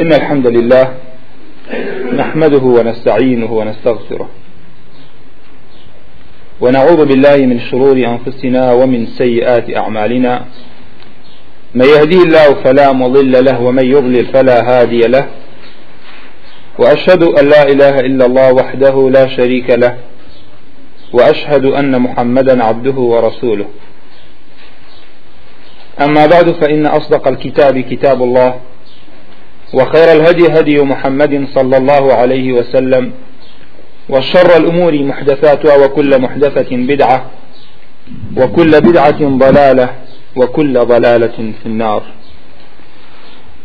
إن الحمد لله نحمده ونستعينه ونستغفره ونعوذ بالله من شرور أنفسنا ومن سيئات أعمالنا من يهديه الله فلا مضل له ومن يضلل فلا هادي له وأشهد أن لا إله إلا الله وحده لا شريك له وأشهد أن محمدا عبده ورسوله. أما بعد فإن أصدق الكتاب كتاب الله وخير الهدي هدي محمد صلى الله عليه وسلم وشر الأمور محدثاتها وكل محدثة بدعة وكل بدعة ضلالة وكل ضلالة في النار.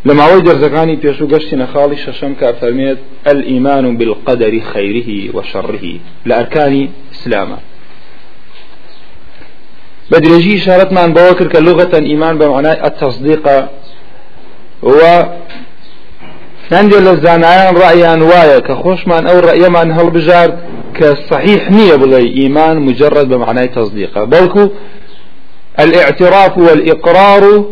لما وجر زكاني بيشو قشتنا خالي ششم كأفرميت الإيمان بالقدر خيره وشره لأركان إسلاما بدرجي إشارة من بوكر كلغة إيمان بمعنى التصديق و هەندێک لە زانایان ڕایان وایە کە خۆشمان ئەو ڕەیەمان هەڵبژارد کە صحیح نییە بڵێ ئیمان مجرد بمعنای تصديقه. بەڵکو الاعتراف والإقرار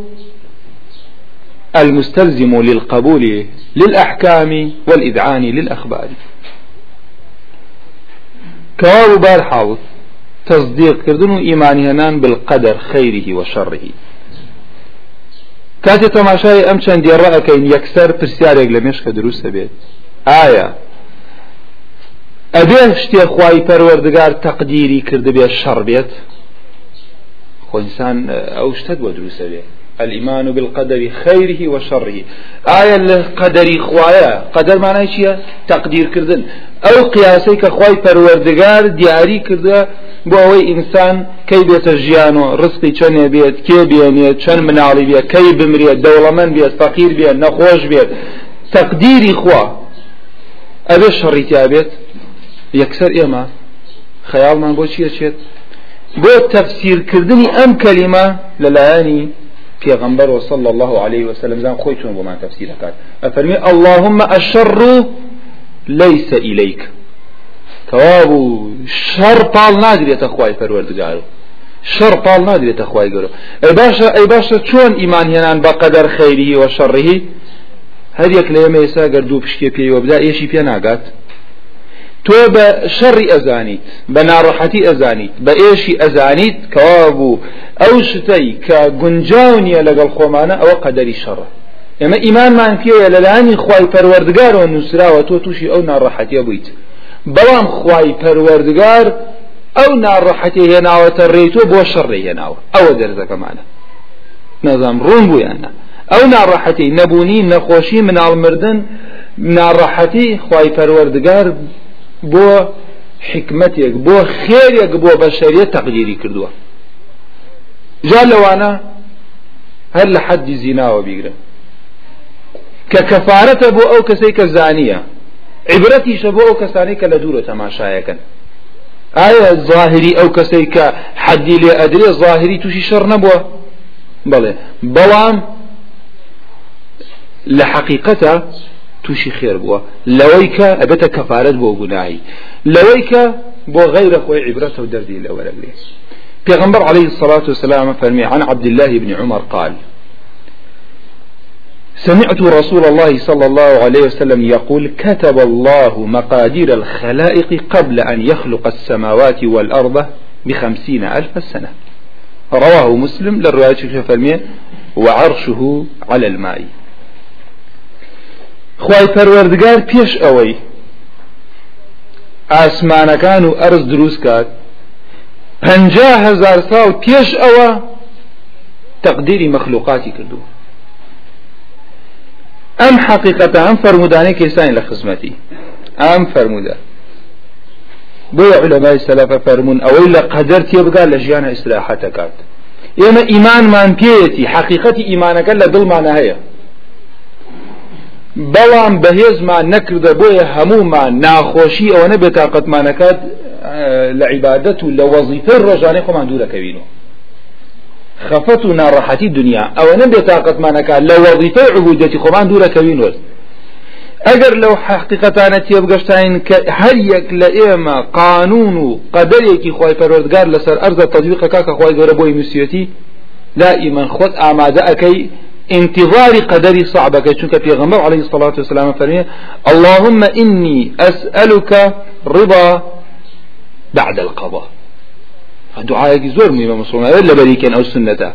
المستلزم للقبول للأحكام والإذعان للأخبار. كواب بار حاوث تصديق كردن إيماني هنان بالقدر خيره وشره. کاتی تەماشای ئەم چەندی ڕەکەین یەکسەر پرسیارێک لە مێشکە دروستە بێت. ئایا ئەبێ شتێ خوای پەروەردگار تەقدیری کردبێ شەڕ بێت؟ خۆئسان ئەو شتت بۆ دروستە بێت الإيمان بالقدر خيره وشره آية القدر خوايا قدر معناه شيء تقدير كردن أو قياسي كخواي پروردگار دياري كرده بۆ ئەوەی ئینسان کەی بێتە ژیان و ڕستی چەندێ بێت کێ بێنێت چەند مناڵی بێت کەی بمرێت دەوڵەمەند بێت فەقیر بێت نەخۆش بێت. تەقدیری خوا ئەبێ شەڕیتیا بێت؟ یەکسەر ئێمە خەیاڵمان بۆ چیە چێت؟ بۆ تەفسیرکردنی ئەم کەلیمە لەلایەنی پێغمبەر وصلى الله عليه وسلم زان خۆی چۆن بۆمان تەفسیر دەکات ئەفەرمی اللهم الشر ليس إليك تەواو و شەڕ پاڵ ناگرێتە خی پەروەردگار. و شەڕ پاڵ ناگرێتە خی گەۆ ئەی باشە ئەی باشە چۆن ئیمانهێنان بە قەدەر خەیری وە شەڕیهی هەر یەک لە ئێمە ئێسا گەردوو پشتێ پێیوە بدا ئێشی پێ ناگات. تۆ بە شەڕی ئەزانیت بە ناڕەحەتی ئەزانیت بە ئێشی ئەزانیت کەوا بوو ئەو شتەی کە گونجاو نییە لەگەڵ خۆمانە ئەوە قەدەری شەڕە. ئێمە ئیمانمان پێوە لەلایانی خی پەروەردگارەوە نووسراوە تۆ تووشی ئەو ناڕەحەتیە بوویت. بەڵام خوای پەروەردگار ئەو ناڕەحەتی هێناوەتە ڕێیتۆ بۆ شەڕێ هێناوە. ئەوە دەرزەکەمانە. نەزام ڕوون بوویانە. ئەو ناڕەحەتی نەبوونی نەخۆشی مناڵمردن ناڕەحەتی خوای پەروەردگار بۆ حکمتێک بۆ خێرێک بۆ بەشەریە تەقدیری کردووە. جا لەوانە هەر لە حەدی زیناوە بیگرن کە کەفاەتە بۆ ئەو کەسەی کە زانیە عبرەتیشە بۆ ئەو کەسانی کە لە دوورە تەماشایەکەن ئایا ظاهری ئەو کەسەی کە حەدی لێ ئەدرێ ظاهری تووشی شەڕ نەبووە بەڵێ بەڵام لە حقیقەتە تووشی خێر بووە لەوەی کە ئەبێتە کەفارەت بۆ گوناهی لەوەی کە بۆ غەیرە خۆی و عليه الصلاة والسلام فرمي عن عبد الله بن عمر قال سمعت رسول الله صلى الله عليه وسلم يقول كتب الله مقادير الخلائق قبل أن يخلق السماوات والأرض بخمسين ألف سنة. رواه مسلم للرواية الفرمية وعرشه على الماء. خواي پروردگار پیش اوي ئاسمانەکان و ئەرز دروست کات هزار ساڵ پێش ئەوە تەقدیری مەخلوقاتی کردووە ئەم حقیقەتە ئەم فرمودانەی کەستانی لە خزمەتی ئەم فرموودە بۆیە علەمای سەلەفە فەرمونون ئەوەی لە قەدەر تێبگات لە ژیانە ئیسراحەتەکات ئێمە ئیمانمان پێیەتی حقیقەتی ئیمانەکە لە دڵمانە هەیە بەڵام بەهێزمان نەکردە بۆیە هەمومان ناخۆشی ئەوە نەبێت تااقەتمانەکات لە عیبادەت و لە وەزیفەی ڕۆژانەی خۆمان دوورەکەوینەوە خەفەت و ناڕەحەتی دنیا ئەوە نەبێت تااقەتمانەکە لە وەظیفەی عبودەتی خۆمان دوورەکەوین وەست ئەگەر لەو حقیقەتانە تێبگەشتین کە هەر یەک لە ئێمە قانون و قەدەرێکی خۆی پەرۆردگار لەسەر ئەرزە تەجویقەکە کە خۆی گەورە بۆی نووسەتی لا ئیمەن خۆت ئامادە ئەەکەی انتظار قدري صعبة كي بيغمبر عليه الصلاة والسلام فرمي اللهم إني أسألك رضا بعد القضاء. دوعاەکی زۆر می بە مسلمان لە بەریکەن ئەو سنەتە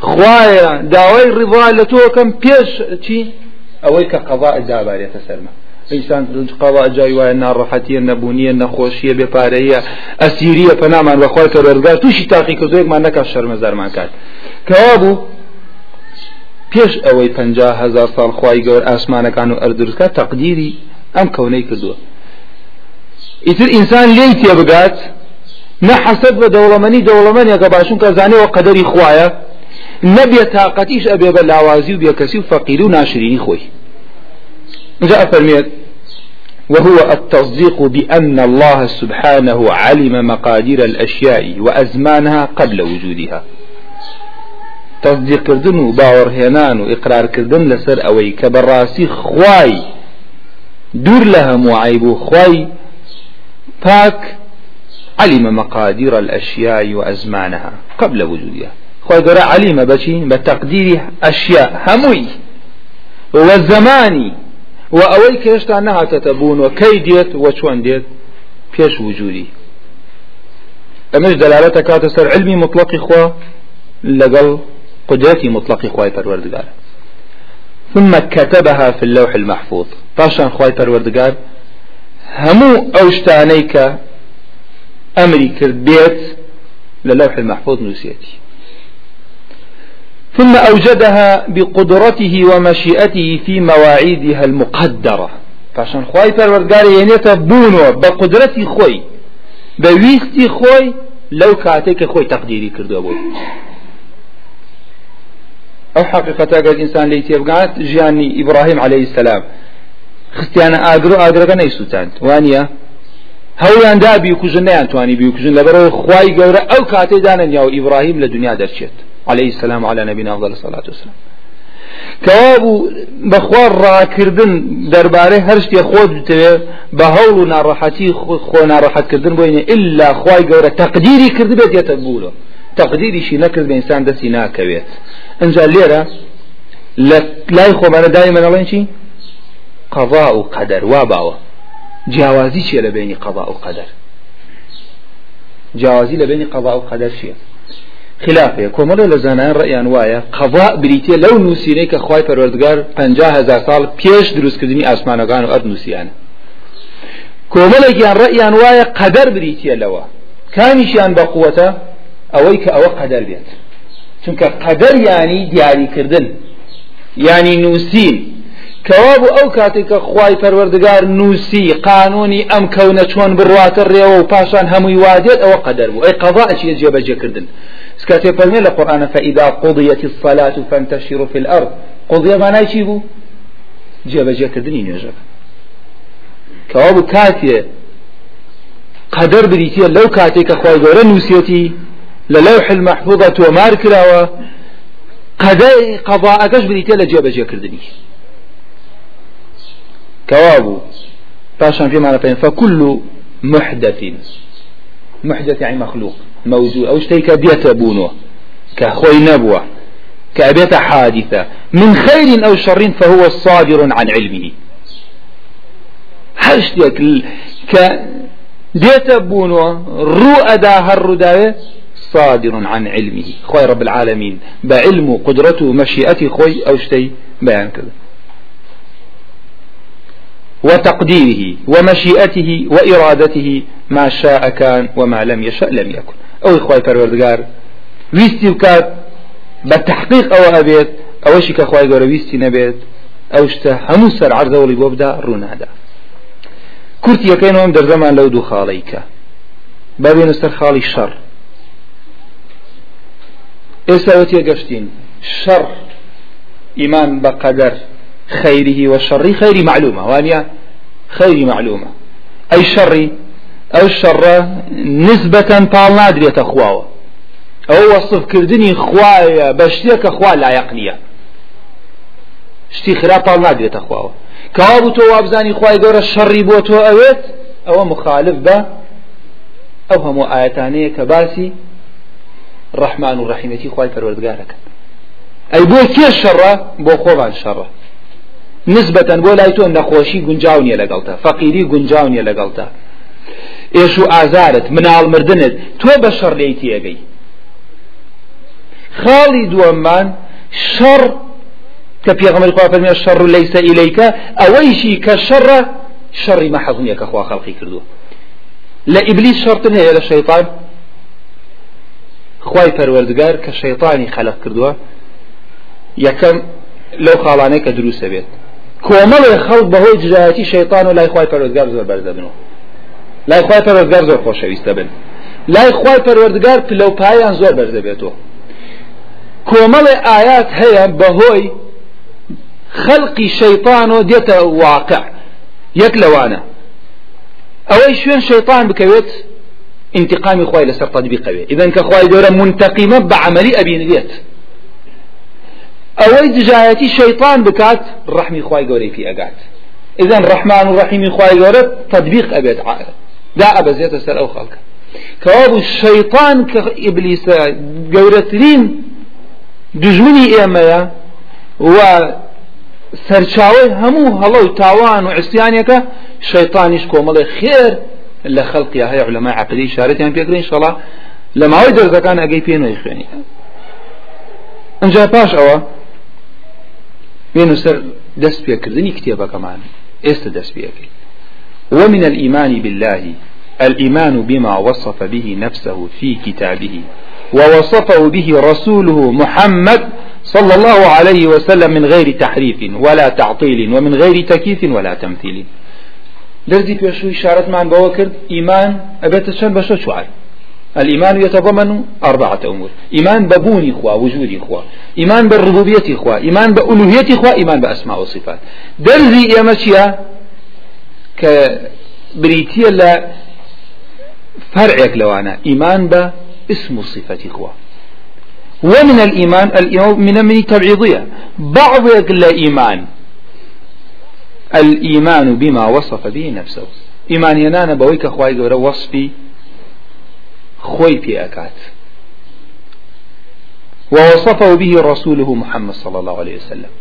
خوایە داوای ڕیوا لە تۆکەم پێش چی؟ ئەوەی کە قەوا دابارێتە سەرمە. ئینسان قەوا جای وایە ناڕەحەتیە نەبوونیە نەخۆشیە بێپارەیە ئەسیریە پەنامان بەخوای کە بەرگار تووشی تاقی کە زۆرمان نەکە شەرمەزارمان کات. کەوا بوو پێش ئەوەی پ هزار ساڵ خی گەور ئاسمانەکان و ئەردرکە تەقدیری ئەم کەونەی کردووە. ئیتر ئینسان لێی تێبگات نە حەسەد بە دەوڵەمەنی دەوڵەمەنیەکە باشون کە زانێەوە قەدەری خوایە نەبێت تااقەتیش ئەبێ بە لاوازی و بێکەسی و فەقیر و ناشرینی خۆی جاء فرميت وهو التصديق بأن الله سبحانه علم مقادير الأشياء وأزمانها قبل وجودها. تصديق كردن وباور هنان وإقرار كردن لسر أوي كبراسي خواي دور لها معيب خواي باك علم مقادير الأشياء وأزمانها قبل وجودها. قرأ علم بشي بتقدير أشياء هموي والزماني و ئەوەی کێشتا نەهاتەتە بوون و کەی دێت وە چۆن دێت پێش وجودی. ئەمەش دەلالەتە کاتە سەر علمی مطلقی خوا لەگەڵ قدرتی مطلقی خوای پەروەردگار. ثم كتبها في اللوح المحفوظ. پاشان خوای پەروەردگار هەموو ئەو شتانەی کە ئەمری کرد بێت لە لوح المحفوظ نووسێتی ثم أوجدها بقدرته ومشيئته في مواعيدها المقدرة. فعشان خواي پروردگار ينيتا بونو بقدرتي خوي بويستي خوي لو كاتيك خوي تقديري كردو بوي أو حقيقة قال الإنسان ليتي يبقات جاني إبراهيم عليه السلام خستيانا آدرو آدرو نيسوتان وانيا هەوڵیان دابی کوژن نەیانتوانی بیکوژن لەبەرەوە خی گەورە ئەو کاتێدانەنیاوە ئیبراهیم لە دنیا دەرچێت. عليه السلام على نبينا افضل الصلاه والسلام کەوابوو بەخوا ڕاکردن دەربارەی هەرشتێ خۆت بتەوێ بە هەوڵ و ناڕەحەتی خۆ ناڕەحەتکردن بۆینە ئللا خی گەورە تەقدیری کردبێت یەتە بووە تەقدیریشی نەکرد ئینسان دەستی ناکەوێت. ئەجا لێرە لە لای خۆمانە دای منەڵێن چی؟ قەوا و قەدەر وا باوە. جیاوازی چیە لە بینی قەضا و قەدەر؟ جیاوازی لە بینی قەضا و قەدەر چیە؟ خلافێ کۆمەڵە لە زانایان ڕێیان وایە قەضا بریتە لەو نووسینەی کە خخوای پەروەردگار 500هزار ساڵ پێش دروستکردنی ئاسمانەکان و ئەر نووسیانە کۆمەڵێکیان ڕێیان وایە قەدەر بریتە لەوە. کامیشیان بە قووەتە ئەوەی کە ئەوە قەدەر بێت. چونکە قەدەر ینی دیاریکردن ینی نووسین كواب أو كاتك خواي پروردگار نوسي قانوني ام كون چون بروات الريو و پاشان هموي واديت أو قدر اي قضاء شي جيبه كردن سكاتي فرمي القرآن فإذا قضيت الصلاة فانتشروا في الأرض. قضية ما نايشي بو جيبه جي كردني نيجب كواب كاتي قدر بريتي لو كاتي كخواي غورا نوسيتي للوح المحفوظة ومار كراوة قضاء قضاء كش بريتي لجيبه جي كردني كواب. باشان في معنى فكل محدث. محدث يعني مخلوق موجود أو شتي كبيت بونو كخوي نبوة كأبيت حادثة. من خير أو شر فهو صادر عن علمه. هشتك ك ديت بونو رو أدا هالرداية صادر عن علمه. خوي رب العالمين بعلمه قدرته مشيئته خوي أو شتي بيان كذا. وتقديره ومشيئته وإرادته ما شاء كان وما لم يشاء لم يكن. أو إخوة پروردگار ويستي بكات بتحقيق أو أبيت أو شي كخوة قول ويستي نبيت أو همو سر عرض ولي بوبدا رونادا كرت يكين هم در زمان لو دو خاليك بابين استر خالي الشر إيسا وتي قشتين شر إيمان بقدر خيره والشر خير معلومة وانيا خير معلومة. أي شر أو الشر نسبة طال نادرية أخواه أو وصف كردني خوايا بشتيك أخواه لا يقنية. شتي خراب طال نادرية أخواه كوابو تو وابزاني خواي دور الشر بوتو أويت أو مخالف به أو هم آياتانية كباسي. الرحمن الرحيم يتي خواي پروردگارك. ئەی بۆ خۆمان شەڕە نسبەتەن بۆ لای تۆ نەخۆشی گونجاو نیە لەگەڵتە. فەقیری گونجاو نیە لەگەڵتە. ئێش و ئازارت مناڵ مردنت تۆ بە شەڕ لێی تێگەی. خاڵی دووەممان شەڕ کە پێغەمەری خوا فەرمیێ شەڕ لەیسە ئیلەیکە ئەوەیشی کە شەڕە شەڕی مەحەزونیە کە خوا خەڵقی کردووە. لە ئیبلیس شەڕتن هەیە لە شەیطان؟ خوای پەروەردگار کە شەیطانی خەلق کردووە یەکەم لەو خاڵانەی کە دروستە بێت کۆمەڵێ خەڵک بەهۆی جدایەتی شەیطان و لای خوای پەروەردگار زۆر بەرزەبنەوە لای خوای پەروەردگار زۆر خۆشەویستە بن. لای خوای پەروەردگار پلەپایان زۆر بەرزەبێتەوە کۆمەڵێ ئايات هەیە بەهۆی خەڵقی شەیطان و دێتە واقع یەک لەوانە. ئەوەی شوێن شەیطان بکەوێت انتقامی خوای لەسەر تطبیقەوێ. ئذن کە خوای گەورە منتقیمە بە عملی ئەبینێت ئەوەی دژایەتی شەیطان بکات ڕحمی خوای گەورەی پێ ئەگات. ئذن ڕحمان و ڕحیمی خوای گەورە تطبیق ئەبێت دا ئەبەزێتە سەر ئەو خەڵکە. کەوابوو شەیطان کە ئیبلیسە گەورەترین دژمنی ئێمەیە و سەرچاوی هەموو هەڵە و تاوان و عستیانێکە شەیطانیش کۆمەڵی خێر لە خەڵقی هەیە علەمای عقلی شارەتیان پێکرین شڵا لە ماوەی دەرزەکان ئەگەی پێنەوەی خوێنی. ئەنجا پاش ئەوە بێن سەر دەست پێکردنی کتێبەکەمان ئێستا دەست پێەکەی ومن الإيمان بالله الإيمان بما وصف به نفسه في كتابه ووصفه به رسوله محمد صلى الله عليه وسلم من غير تحريف ولا تعطيل ومن غير تكييف ولا تمثيل. درزي بيشو إشارة معن بوكر؟ إيمان. أبيت الشن بشو شوار الإيمان يتضمن أربعة أمور. إيمان ببوني إخوة وجودي إخوة. إيمان بالربوبية إخوة. إيمان بألوهية إخوة. إيمان بأسماء وصفات. درزي يا مشيا كبريتيا لا فرعك لو أنا إيمان باسم الصفة إخوة. ومن الإيمان من من تبعيضية بعض لا إيمان. الإيمان بما وصف به نفسه. إيمان ينانا بويك خواهي وصفي خوي في أكات ووصفه به رسوله محمد صلى الله عليه وسلم.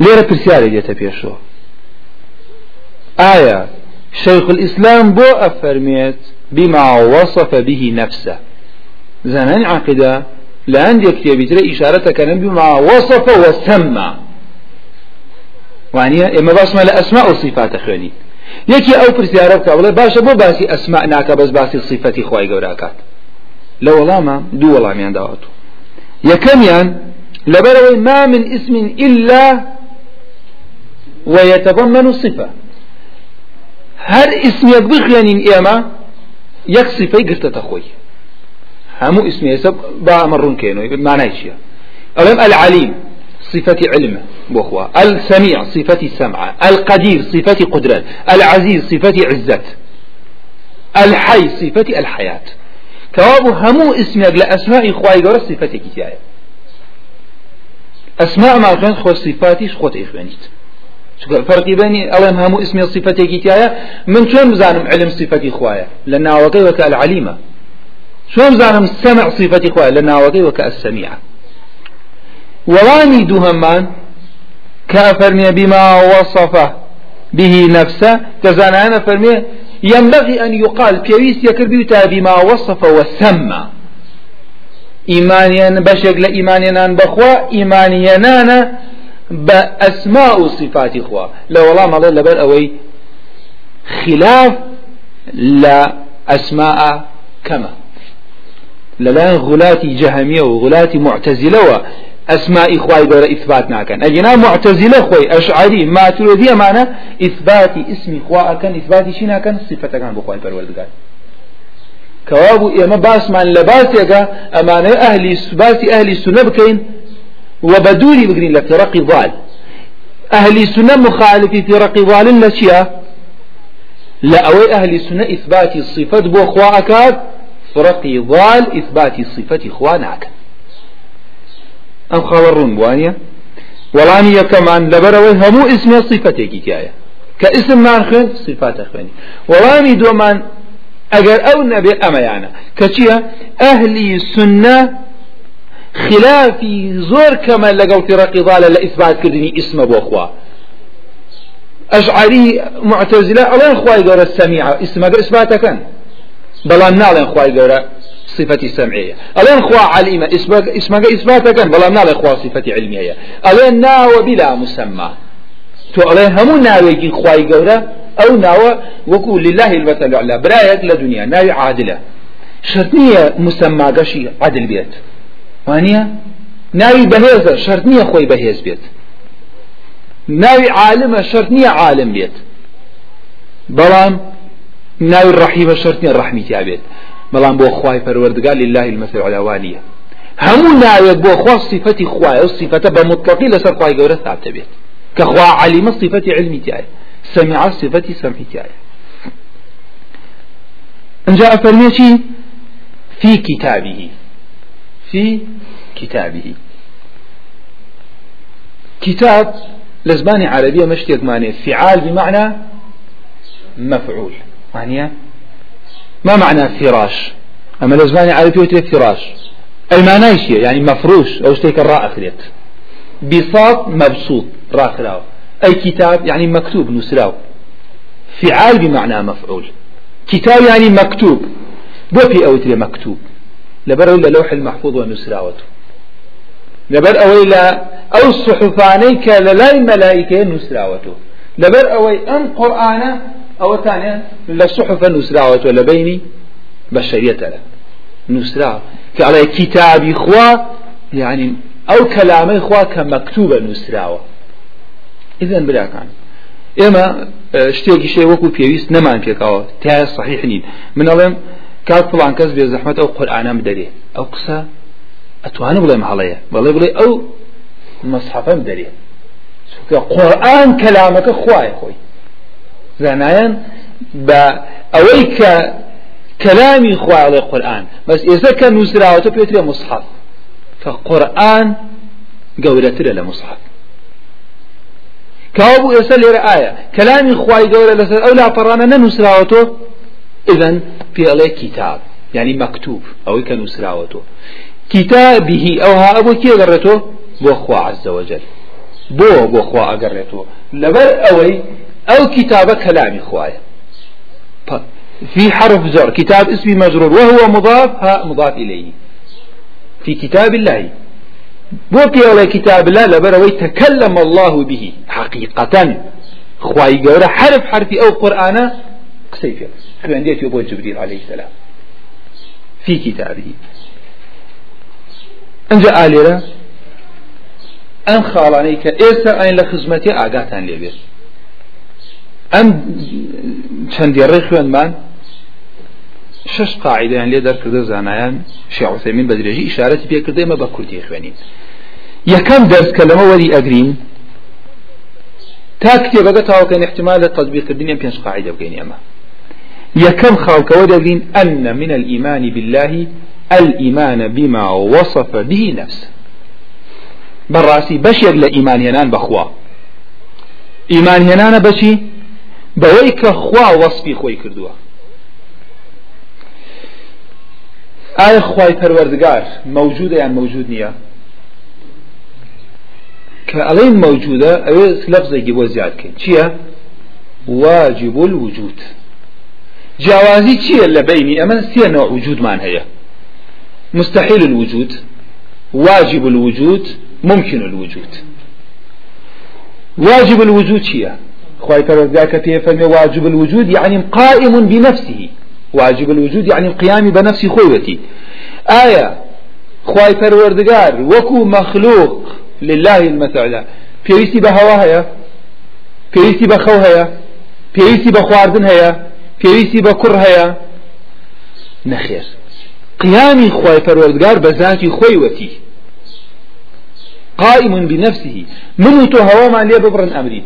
ليرة برسالة ديتا بيشو آية شيخ الإسلام بو أفرميت بما وصف به نفسه. زنان عقيدة. لأن يكتب ترى إشارتك بما وصف وسمى وانە ئێمە باسمە لە ئەسما و صفاتە خوێنی یەکی ئەو پرسیارە بکە بڵێ باشە بۆ باسی ئەسما ناکە بەس باسی صفەتی خی گەوراکات لە وەڵامە دوو وەڵامیان داوەتو یەکەمیان لەبەرەوەی ما من اسم إلا ويتضمن صفة هر اسميك بخيانين إيما يك صفة قرتة خوي همو يسب با مرون كينو معناه شيء ألم العليم صفة علم بأخوة. السميع صفة سمع القدير صفة قدرة العزيز صفة عزة الحي صفة الحياة. كواب همو اسمك لأسماء إخوائي قرى صفة كتاية أسماء ما كان خو صفاتي خوت إخوانيت. فرقي بيني ألم همو اسمي صفة كتاية من شون مزانم علم صفة إخوائي لأنها وكي وكأ العليمة. شون مزانم سمع صفة إخوائي لأنها وكي وكأ السميعة وواني دوهمان كافرمي بما وصف به نفسه. تزانا فرمي ينبغي أن يقال بيويس يكربيوتا بما وصف وسمى. إيمانيا بشك لإيمانيا بخوا إيمانيا بأسماء صفات إخوة. لو والله ما ظل بل أوي. خلاف لا أسماء كما. للا غلاتي جهمية وغلاتي معتزلة أسماء إخوائي دورة إثبات ناكن. أجنا معتزلة خوي أشعري ما تريدي معنا إثبات اسم إخواء كان إثبات شي ناكن صفة كان بخواي پروردگار. كوابو إما باس من لباس يقا أمانة أهلي باس أهلي السنة بكين وبدوري بقرين لفرق ضال. أهلي السنة مخالفي فرق ضال لشيا أوي أهلي السنة إثبات الصفة بو أخواء كاد فرق ضال إثبات الصفة إخواء ناكن ئەم خاوە ڕوون وانە وەڵامی یەکەمان لەبەرەوەی هەموو ئسمێ صفەتێکی تایە کە ئسممان خوێن صفاتە خوێنی وەڵامی دۆمان ئەگەر ئەو نەبێ ئەمەیانە کە چییە ئەهلی سنە خلافي زور كما لقوا فرق ضالة لإثبات كردني اسم بوخوا أشعري معتزلة الله خواي قورا السميعة اسمك إثباتك بلان نالين خواي قورا صفة سمعية. ألين خوا اسمك اسمك إثباتك بلان نالين خوا صفة علمية. ألين ناو بلا مسمى. تو ألين همو ناوي خواي قورا أو ناو وكو لله المثل الأعلى. برأيك لدنيا ناوي عادلة. شرطنية مسمى قشي عدل بيت. وانيا ناوي بهيزة شرطنية خوي بهيز بيت. ناوي عالمة شرطنية عالم بيت. بلان ناوي الرحيمة شرطنية الرحمة بيت بلان بو خواي پروردگار لله المثل العلوانية. همو ناوي بو خوا صفتي خواي الصفة بمطلقي لسر خواي قورة ثابتة بيت كخوا علم صفة علمي تاعي سمع صفة سمعي تاعي ان جاء فرميتي في كتابه في كتابه كتاب لزمان عربية مشتيك معنى فعال بمعنى مفعول. معنى ما معنى فراش؟ أما لزمان عربية وتريد فراش. المعنى شيء يعني مفروش أو شتيك الراء أخريت بساط مبسوط راخراو أي كتاب يعني مكتوب نسراو فعال بمعنى مفعول. كتاب يعني مكتوب. بو في أوتري مكتوب. لبر ولا لوح المحفوظ ونسراوته لبر أو إلى أو الصحفاني كلا ملائكة نسراوته لبر أو أم قرآن ئەوەتانیان لە سوحفە نووسراوەتەوە لە بینی بە شەریەتەرە نووسرا کە ئەڵێ کتابی خوا یعنی ئەو کەلامەی خوا کە مەکتوبە نووسراوە. ئیدەن براکان. ئێمە شتێکی شێ وەکو پێویست نەمان پێکەوە تایە صحیح نین. من ئەڵێم کات فڵان کەس بێ زەحمەت ئەو قورآانە بدەرێ. ئەو قسە ئەتوانە بڵێم هەڵەیە. بەڵێ بڵێ ئەو مەسحەفەم دەرێ. قورآن کەلامەکە خوای خۆی. زانایان بە ئەوەی کە کەلامی خوای قورآن. بەس ئێستا کە نووسراوەتە پێترێ مصحف. قورآن گەورەترە لە مصحف. كابو يسأل يرى آية كلامي خواي دولة لسر أو لا فرانا ننسراوتو إذن في عليه كتاب يعني مكتوب أو كان نسراوتو كتابه أو ها أبو كي أقرته بو عز وجل بو أو كتاب كلامي خواي في حرف جر كتاب اسمي مجرور وهو مضاف ها مضاف إليه. في كتاب الله. بو على كتاب الله لبروي تكلم الله به. حقيقة خواي قورا حرف حرفي أو قرآن قسيفة خوان ديت يبو جبريل عليه السلام في كتابه انجا آليرا أن خالانيك إيسا أين لخزمتي آقاتان ليبير أم چند يري خوان من شش قاعدة يعني ليدر كده زانایان شيخ عثيمين بدرجي إشارتي بيه كده ما بكردي خوانين يكم درس كلمة ولي أجرين تاكتي بقى تاوكين احتمال التطبيق الدنيا بينش قاعدة بقين أما يكم خالك ودلين أن من الإيمان بالله الإيمان بما وصف به نفسه براسي بش يقل إيمان ينان بخوا إيمان ينان بشي بويك خوا وصفي خوي كردوا آية خواي پروردگار موجودة يعني موجود نيا كألين موجودة أو لفظة يجيبوا زيادة كين واجب الوجود. جوازي چیە اللي بيني أما سێ نوع وجود مان هي مستحيل الوجود واجب الوجود ممكن الوجود. واجب الوجود چیە خواهي فرزاك فيه واجب الوجود يعني قائم بنفسه. واجب الوجود يعني القيام بنفس خوتي آية خواهي فروردگار وكو مخلوق لله المثل پێویستی بە هەوا هەیە؟ پێویستی بە خەو هەیە؟ پێویستی بە خواردن هەیە؟ پێویستی بە کوڕ هەیە؟ نەخێر. قیامی خۆی پەروەردگار قائم بنفسه. من هوامان لێ ببڕن ئەمری.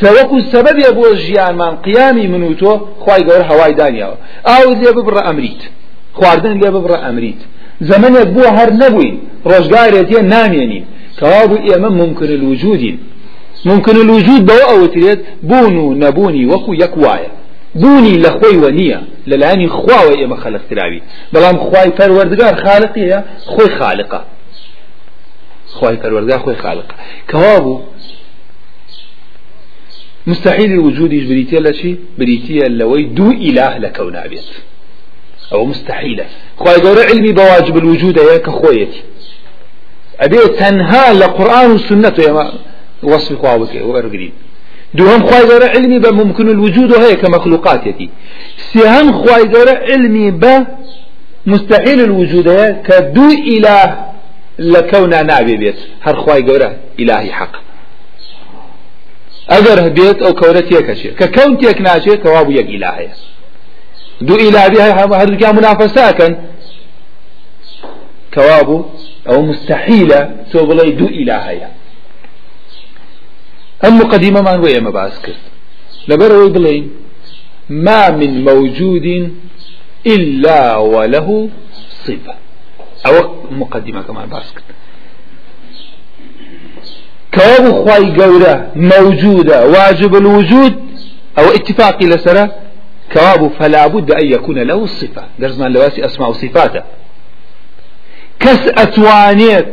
سەوەکو سەبەبێ بۆ ژیانمان قیامی من و تۆ خی گەور هەوای دانیاوە. ئاو لێ ببڕە ئەمریت. خواردن لێ ببڕە ئەمریت. زمانێک بووە هەر نەبووین ڕۆژگارێتیە نامێنین. كواب إيما ممكن الوجود ممكن الوجود بو أو تريد بونو نبوني وكو يكوايا بوونی لە خۆی وە نییە لەلایانی خواوە ئێمە خەلقتراوی بەڵام خی پەروەردگار خالقیە خۆی خالقە. خی پەروەردگار خۆی خالقە. کەوا بوو مستحيل الوجود بريتيا لشي بريتيا لوي دو إله لكونا بيت. أو مستحيلة خواهي قول علمي بواجب الوجود هي كخويتي. أبي تنها لقرآن والسنة يا وصف خواهك وأرقرين دوهم خواهي قول علمي بممكن الوجود هي كمخلوقات يتي سيهم خواهي قول علمي بمستحيل الوجود هي كدو إله لكونا نابي بيت. هر خواهي قول إلهي حق. ئەگەر هەبێت ئەو کەورە تێکەچێت کە کەون تێک ناچێت کەوا بوو یەک ئیلاهەیە دوو ئیلابی هەردووکیان منافەساکەن کەوا بوو ئەو مستحیلە تۆ بڵێ دوو ئیلاهەیە ئەم مقدمەمان بۆ ئێمە بأس کرد لەبەرەوەی بڵێین ما من موجود إلا وله صفة. أو مقدمة كمان باسكت كواب خواي قورة موجودة واجب الوجود أو اتفاقي لسرة؟ كواب فلا بد أن يكون له الصفة درز من لواسي أسماء صفاته كس أتوانيت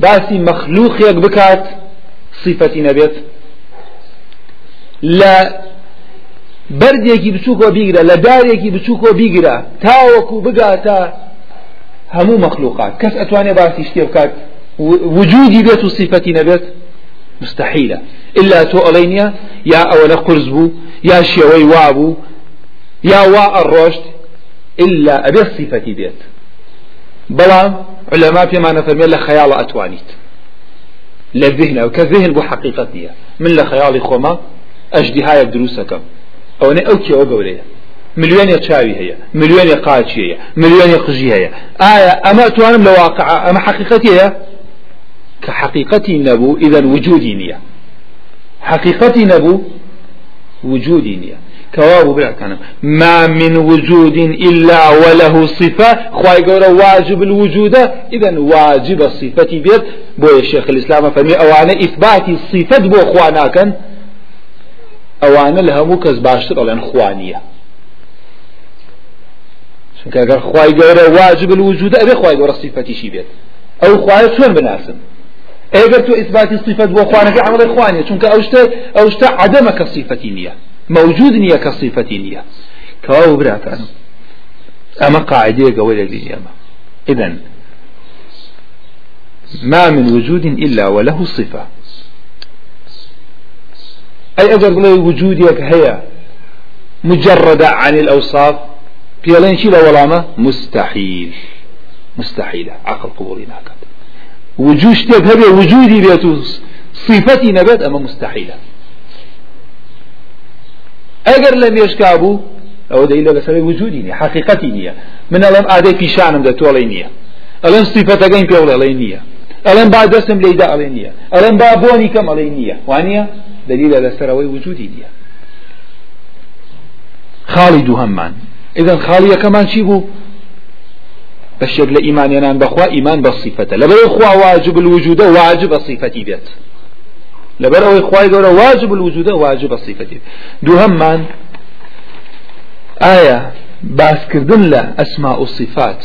باسي مخلوق يك بكات صفة نبيت لا بردێکی بچووکۆ بیگرە لە دارێکی بچووکۆ بیگرە تاوەکو بگاتە هەموو مەخلوقات کەس ئەتوانێ باسی شتێ بکات؟ وجودي بيت صفتي نبت مستحيلة. إلا تو ألينيا يا أول قرز بو يا شيوي وابو يا واء الرشد إلا أبي صفتي بيت. بلام علماء فيما نفهم يلا خيال أتوانيت. للذهن أو كذهن بو حقيقتي من لخيال خوما أجدي هاي دروسكم. أو أنا أوكي أو مليون چاوی هەیە مليون قاچی هەیە مليون قژی هەیە ئایا ئەمە توانم لە واقع ئەمە حقیقەتی هەیە كحقيقتي نبو إذا وجودي نية. حقيقتي نبو وجودي نية. كواب بالعكانم ما من وجود إلا وله صفة. خواهي قولا واجب الوجود. إذا واجب الصفة بيت. بو الشيخ الإسلام فمي أوانا إثبات الصفة بو خوانا كان أوانا لها مكز باشتر لأن خوانية چونکە ئەگەر خی گەورە واجب الوجود ئەبێ خی گەورە صفەتی شی بێت ئەو خوایە چۆن بناسم ئەگەر تۆ ئیثباتی صفت بۆ خوانەکە عمڵی خوانیە چونکە ئەوشتە ئەوشتە عدەمە کە صفەتی نییە. موجود نییە کە صفەتی نییە. کەوا براکانم ئەمە قاعدەیە گەوە لەگەی ئێمە إذن ما من وجود إلا وله صفة. أي أجر بلي وجودك هي مجردة عن الأوصاف بيلين شي ولا مستحيل مستحيلة عقل قبولي ناكد وجود شتێک هەبێ وجودی بێت و صفەتی نەبێت ئەمە مستحیلە ئەگەر لە مێشکا بوو ئەوە دەی لە بەسەر وجودی نیە حقیقەتی نییە من ئەڵێم ئادەی پیشانم دە تۆڵی نییە ئەڵێم صفەتەکەین پێ ئەڵێ نییە ئەڵێم با دەستم لێدا ئەڵێ نییە ئەڵێم با بۆنی کەم ئەڵێ نییە وانە دلیلە لەسەرەوەی وجودی نییە خاڵی دووهەممان إذن خاڵی یەکەمان چی بوو بەشێک لە ئیمانیانان بەخوا ئیمان بە صفەتە. لەبەر خوا واجب الوجودە واجب صفەتی بێت. لەبەر ئەوەی خوای واجب الوجودە واجب صفەتی دووهەممان ئایا باسکردن لە ئەسما و صفات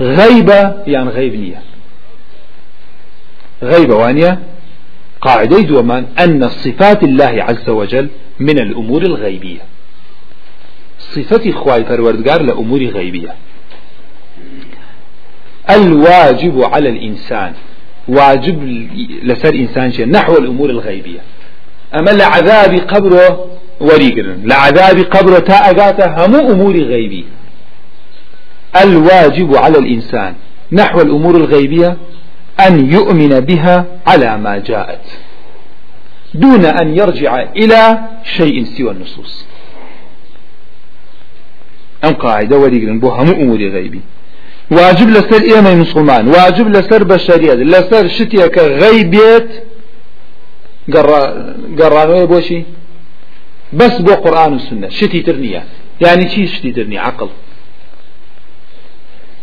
غيبة يعني غيب نية غيبة وانية قاعدة دومان أن صفات الله عز وجل من الأمور الغيبية. صفتي خواي پروردگار لأمور غيبية. الواجب على الإنسان واجب لسر إنسان شيء نحو الأمور الغيبية. أما لعذاب قبره وريقرن لعذاب قبره تاءقاته هم أمور غيبية. الواجب على الإنسان نحو الأمور الغيبية أن يؤمن بها على ما جاءت دون أن يرجع إلى شيء سوى النصوص. ام قاعدة وريقرن بو همو امور غيبي واجب لسر ايما مسلمان واجب لسر بشرية لسر شتيك غيبيت قرانوية بوشي بس بو قرآن والسنة شتي ترنية يعني شي شتي ترنية عقل.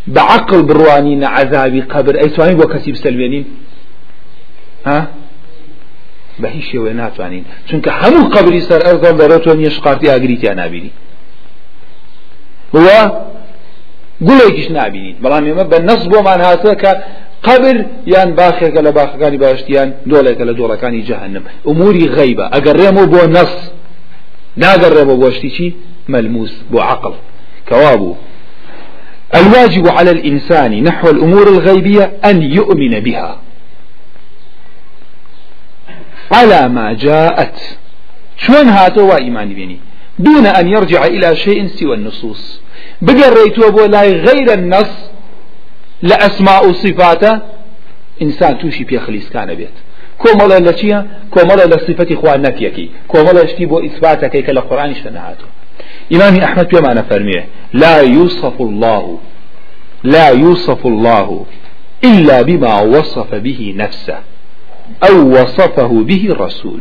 بعقل بروانين عذابي قبر اي سواني بو كسيب سلمينين ها؟ بە هیچ شێوێ ناتوانین. چونکە هەموو قبری سەر ئەرزەڵ دەرەوە نیە شقارتی ئاگریتیان نبینی وە گوڵێکیش نبینیت بەڵام ئێمە بە نەس بۆمان هاتە کە قبر یان باخێکە لە باخەکانی باشتیان دۆڵێکە لە دۆڵەکانی جەهنم. ئوموری غەیبە. ئەگەر ڕێمە بۆ نەس ناگەڕێ بۆ شتی چی؟ ملموس بو عقل. كوابو الواجب على الإنسان نحو الأمور الغيبية أن يؤمن بها. على ما جاءت. شون هاتوا إيمان بيني. دون أن يرجع إلى شيء سوى النصوص. بقريتوا بو لا غير النص لأسماء صفاته إنسان توشي بيا خليس كان بيت كوملا لشيا كوملا لصفة إخوان نفيكي كوملا اشتي بو إثباتك كي القرآن شنهاته إمام أحمد بما نفرميه لا يوصف الله لا يوصف الله إلا بما وصف به نفسه أو وصفه به الرسول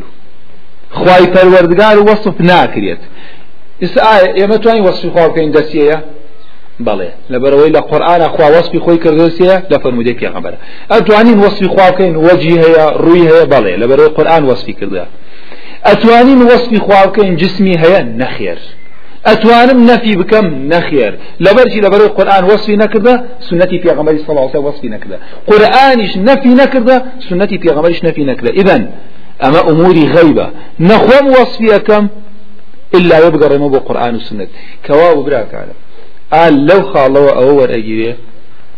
خواي پروردگار وصف ناكريت يما تواني وصف خواه بكين دسية بەڵێ لەبەرەوەی لە قورآە خوا وەسپی خۆی کردسیە لە فەرمودەی پێغەمبەر ئەتوانین وەسپی خوا بکەین وەجی هەیە ڕووی هەیە بەڵێ لەبەرەوەی قورآن وەسپی کردە ئەتوانین وەسپی خوا بکەین جسمی هەیە نەخێر ئەتوانم نەفی بکەم نەخێر لەبەرجی لەبەرەوەی قورآن وەسپی نەکردە سنەتی وسلم وەسپی نەکردە قورآنیش نەفی نەکردە سنەتی پێغەمبەریش نەفی نەکردە ئذن ئەمە ئوموری غەیبە نەخۆم وەسپی ئەەکەم إلا يبقى رمو قرآن وسنة. كواب براك على ئال لەو خاڵەوە ئەوە وەرەگیرێ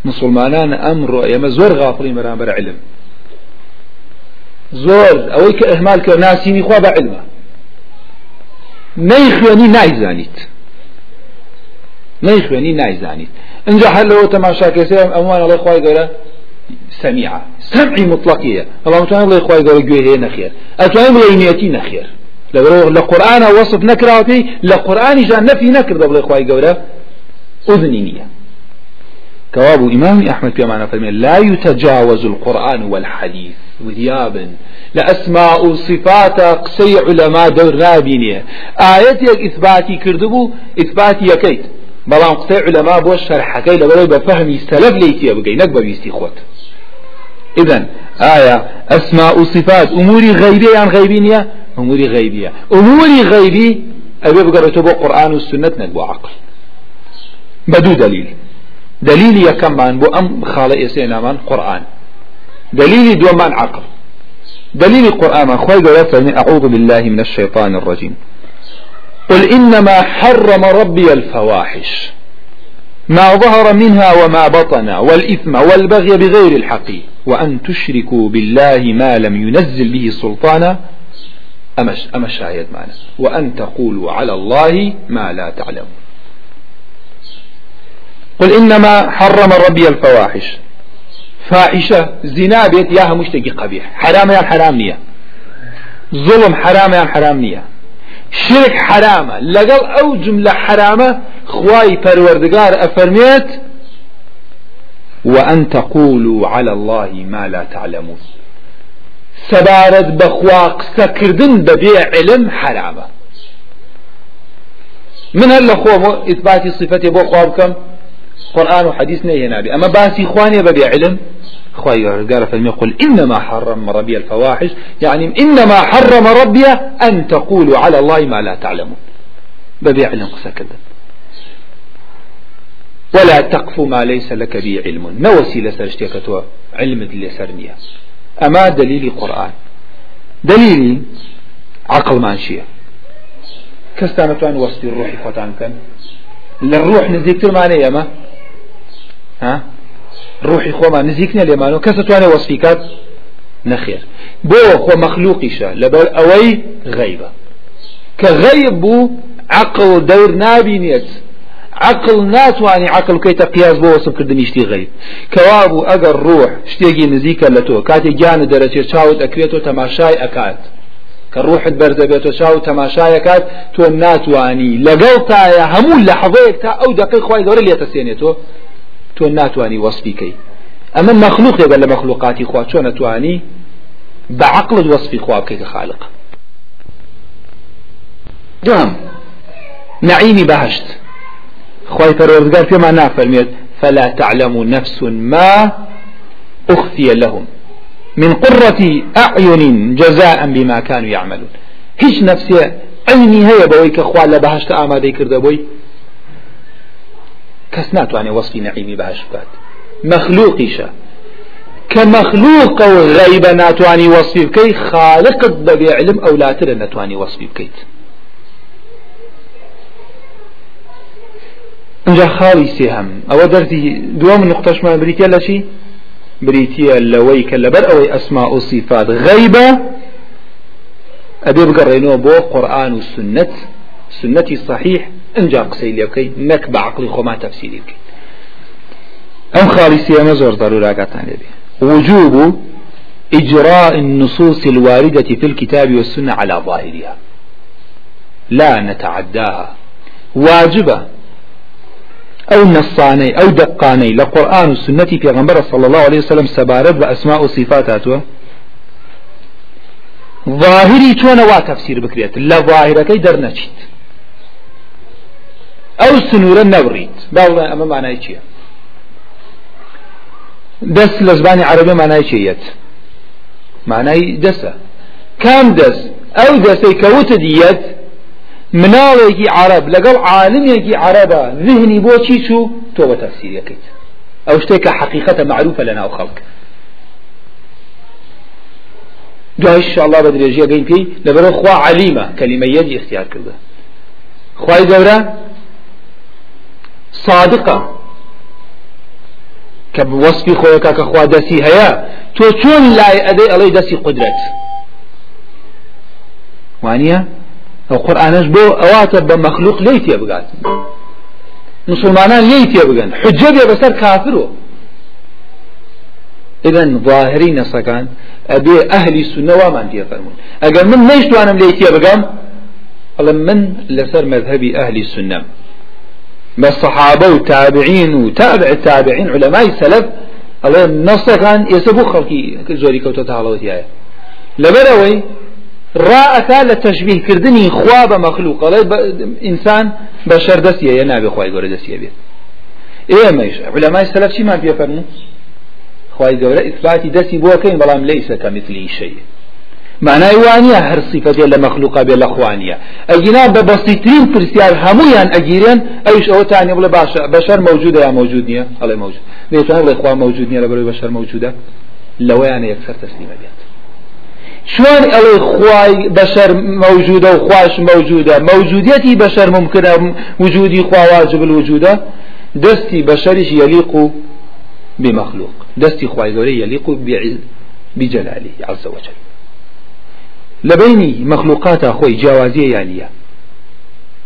مسلمانان ئەمڕۆ ئێمە زۆر غافڵی بەرامبەر علم. زۆر ئەوەی کە ئەهمال کرد ناسینی خوا بە علمە نەی خوێنی نایزانیت نەی خوێنی نایزانیت اینجا هەر لەوە تەماشا کەسێ ئەوان ئەڵێ خوای گەورە سميعة. سمعي مطلقية. الله متعالى الله يخوي قال جوه نخير. أتواني بلا نيتي نخير. لقرآن وصف نكراتي لقرآن جاء نفي نكر دبل إخوائي قولة أذني نية. كواب إمام أحمد معنى فرمي لا يتجاوز القرآن والحديث وذيابا لأسماء صفات قسي علماء دور نابينية آيات إثباتي كردبو إثباتي يكيت. بلان قسي علماء بو الشرح كي لبرو بفهم سلف ليتي بقي نقبة بيستي خوت إذن آية أسماء صفات أموري غيبية عن غيبينية أموري غيبية. أموري غيبي أبي بقرأتو قرآن والسنة نقبو عقل. بدو دليل. دليل يكمان بو أم خالق يسينا من قرآن. دليل دو من عقل. دليل القرآن خوي قولت أعوذ بالله من الشيطان الرجيم. قل إنما حرم ربي الفواحش. ما ظهر منها وما بطن والإثم والبغي بغير الحق. وأن تشركوا بالله ما لم ينزل به سلطانا أمش, أمش آيات معنا وأن تقولوا على الله ما لا تعلمون. قل إنما حرم ربي الفواحش. فاحشة زنا بيت ياها مشتقي قبيح. حرام يا حرام نية. ظلم حرام يا حرام نية. شرك حرامة لقل أو جملة حرامة خواي پروردگار أفرميت وأن تقولوا على الله ما لا تعلمون. سبارت بخوا قسە کردن بەبێ علم حرامە من هەر لە خۆم ئیثباتی صفەتی بۆ قرآن وحديث نبي. أما باسي إخواني ببي علم؟ خوي قال فلم يقول إنما حرم ربي الفواحش. يعني إنما حرم ربي أن تقولوا على الله ما لا تعلمون. ببي علم قسا ولا تقف ما ليس لك به علم. نوسي لسرشتكتوا علم اللي سرنيا أما دليل قرآن دليلي عقل مانشية كستانتوان وصفي الروح فتان كان للروح نزيكتر معنى ما؟ ها؟ ڕوحی خۆمان نزیکنە لێمانەوە کەس توانێت وەسفیکات نەخێر بۆ خۆ مەخلوقیشە لەبەر ئەوەی غەیبە کە غەیب بوو عقل دەور نابینێت عقل ناتوانانی عقل بۆ وەسف کردنی شتی غەیب کەوا بوو ئەگەر ڕوح شتێکی نزیکە لە تۆ کاتێک گیانە دەرەچێت چاوت ئەکرێتەوە تەماشای ئەکات کە ڕوحت بەردەبێتەوە چاو تەماشایەکات تۆ ناتوانی لەگەڵ تایە هەموو لە حەوەیەک تا ئەو دقی خی گەورە لێتە سێنێتەوە تۆ ناتوانانی وەسپیکەی ئەمە مەخلوق لێبەر لە مەخلوقاتی خوا. چۆن نتوانی بعقلت وەسفی خوا بکەیتە خالق. دوام نعيمي بهشت. خواهي پروردگار فيما نافرميت فلا تعلم نفس ما أخفي لهم من قرة أعين جزاء بما كانوا يعملون. هیچ نفسي عيني هي بوي كخوال لبهشت آماده کرده بوي كس ناتواني وصفي نعيمي بهش بكات مخلوقيشا كمخلوق غيب ناتواني وصفي بكي خالق ببي علم أو لا انجا خالي سيهم أو درتي دوام نقطش ما بريتيا لشي بريتيا لوي كلبر أو اسماء وصفات غيبة ابي بقرينو بو قرآن والسنة سنتي صحيح انجا قسي لي نك بعقلي خو تفسيري بكي ام خالي سيهم زور ضرورة قطان لبي وجوب إجراء النصوص الواردة في الكتاب والسنة على ظاهرها. لا نتعداها. واجبة. أو نصاني أو دقاني لقرآن والسنة في غنبرة صلى الله عليه وسلم سبارد بأسماء وصفاتاته ظاهري چۆن وا تفسير بكريت لا ظاهرەکەی دەرنەچیت. ئەو سنوورە نەبڕیت باڵێ ئەمە مانای چییە؟ دەست لە زبانی عربی مانای چیەت مانای دەسە کام دەست؟ ئەو دەستەی کەوتە دیەت مناڵێکی عرب لەگەڵ عالمێکی عربە ذهنی بۆ چی چوو؟ تۆ بە تەفسیریەکەیت ئەو شتێکە حقیقەتە معروفە لە ناو خەڵک. دوای الله بە درێژیە گەین پێی لەبەرە خوا علیمە کەلیمە یەدی اختیار کردە خوای گەورە؟ صادقە. کە وەسپی خۆیەکە کە خوا دەستی هەیە تۆ چۆن لای ئەدەی ئەڵەی دەستی قدرەت؟ وانە ئەو قورآانش بۆ ئەواتە بە مەخلوق لی تێ بگات. مسلمانان لی تێ بگەن. حجە بێ بەسەر کافرۆ. إذن ظاهري نسكان أبي أهل السنة وما أنت يفرمون أجل من ليش أنا مليتي بقام قال من لسر مذهبي أهل السنة ما الصحابة والتابعين وتابع التابعين علماء السلف الله نسكان يسبو خلقي زوري كوتة الله وتيايا لبروي ڕائەکا لە تەشبیهکردنی خوا بە مەخلوق ئەڵێ ئینسان بە شەردەستیە یە نابێ خی گەورە دەستیە بێت. ئێمەش علەمای سەلف چیمان پێفەرمو. خی گەورە ئیثباتی دەستی بۆکەین بەڵام لەیسەکە مثلی شەیە. مانای وانە هەر سیفەتێ لە مەخلوقا بێ لە خوانیە ئەگینا بە بەستیترین پرسیار هەمویان ئەگیرێن ئەوش ئەوە تانی بڵێ باشە بەشەر مەوجودە یا مەوجود نییە؟ ئەڵێ مەوجود. لێ خوا مەوجود نیە لە بەرەوەی بەشەر مەوجودە لەوەیانە یەکسەر تەسلیمە بێت. شلون الله خواي بشر موجودة وخواش موجودة موجوديتي بشر ممكنة وجودي خوا واجب الوجودة دستي بشرش يليق بمخلوق دستي خواي قولي يليق بجلاله عز وجل. لبيني مخلوقات أخوي جوازية يالية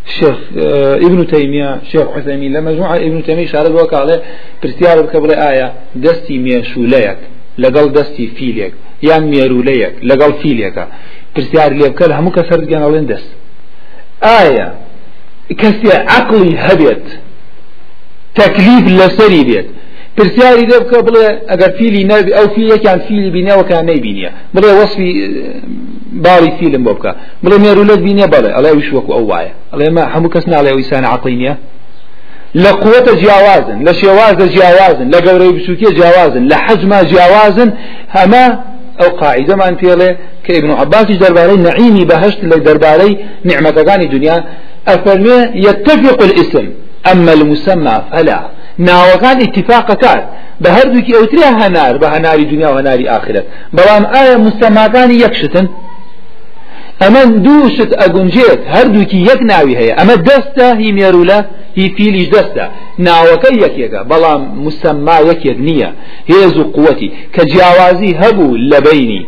شيخ ابن تيمية شيخ عثيمين لما جمع ابن تيمية شارد عليه برسيار بكبر آية دستي ميشوليك لقل دستي فيليك یان مێرولەیەک لەگەڵ فیلێکە پرسیار لێ بکە هەموو کە سەرگیان ئەڵێن دەست ئایا کەسێ عقلی هەبێت تەکلیف لەسەری بێت پرسیاری لێ بکە بڵێ ئەگەر فیلی نەبی ئەو فیلێکیان فیلی بینەوەکە نەیبینیە بڵێ وەصفی باڵی فیلم بۆ بکە بڵێ مێرولەت بینێ بڵێ ئەڵێ وش وەکو ئەو وایە ئەڵێ ما هەموو کەس ناڵێ ئەو ئیسان عقلی نییە لە قوتە جیاوازن لە شێوازە جیاوازن لە گەورەی بچووکیە جیاوازن لە حەجما جیاوازن هەمە ئەو قاعدەمان پێڵێ کە ابن عباسی دەربارەی نعیمی بەهشت لە دەربارەی نعمەتەکانی يتفق الاسم أما المسمى فلا. ناوەکان اتفاقەکان بە هەردووکی ئەوتریا هەنار بە هەناری دنیا و هەناری ئاخرەت بەڵام ئایا مستەماکانی یەکشتن؟ ئەمە دووشت ئەگونجێت هەردووکی یەک ناوی هەیە. ئەمە هی مێرولە هی فیلیش دەستە ناوەکە یەکێکە بەڵام مسمما یەکێک نییە هێز و قوەتی کە جیاوازی هەبوو لە بینی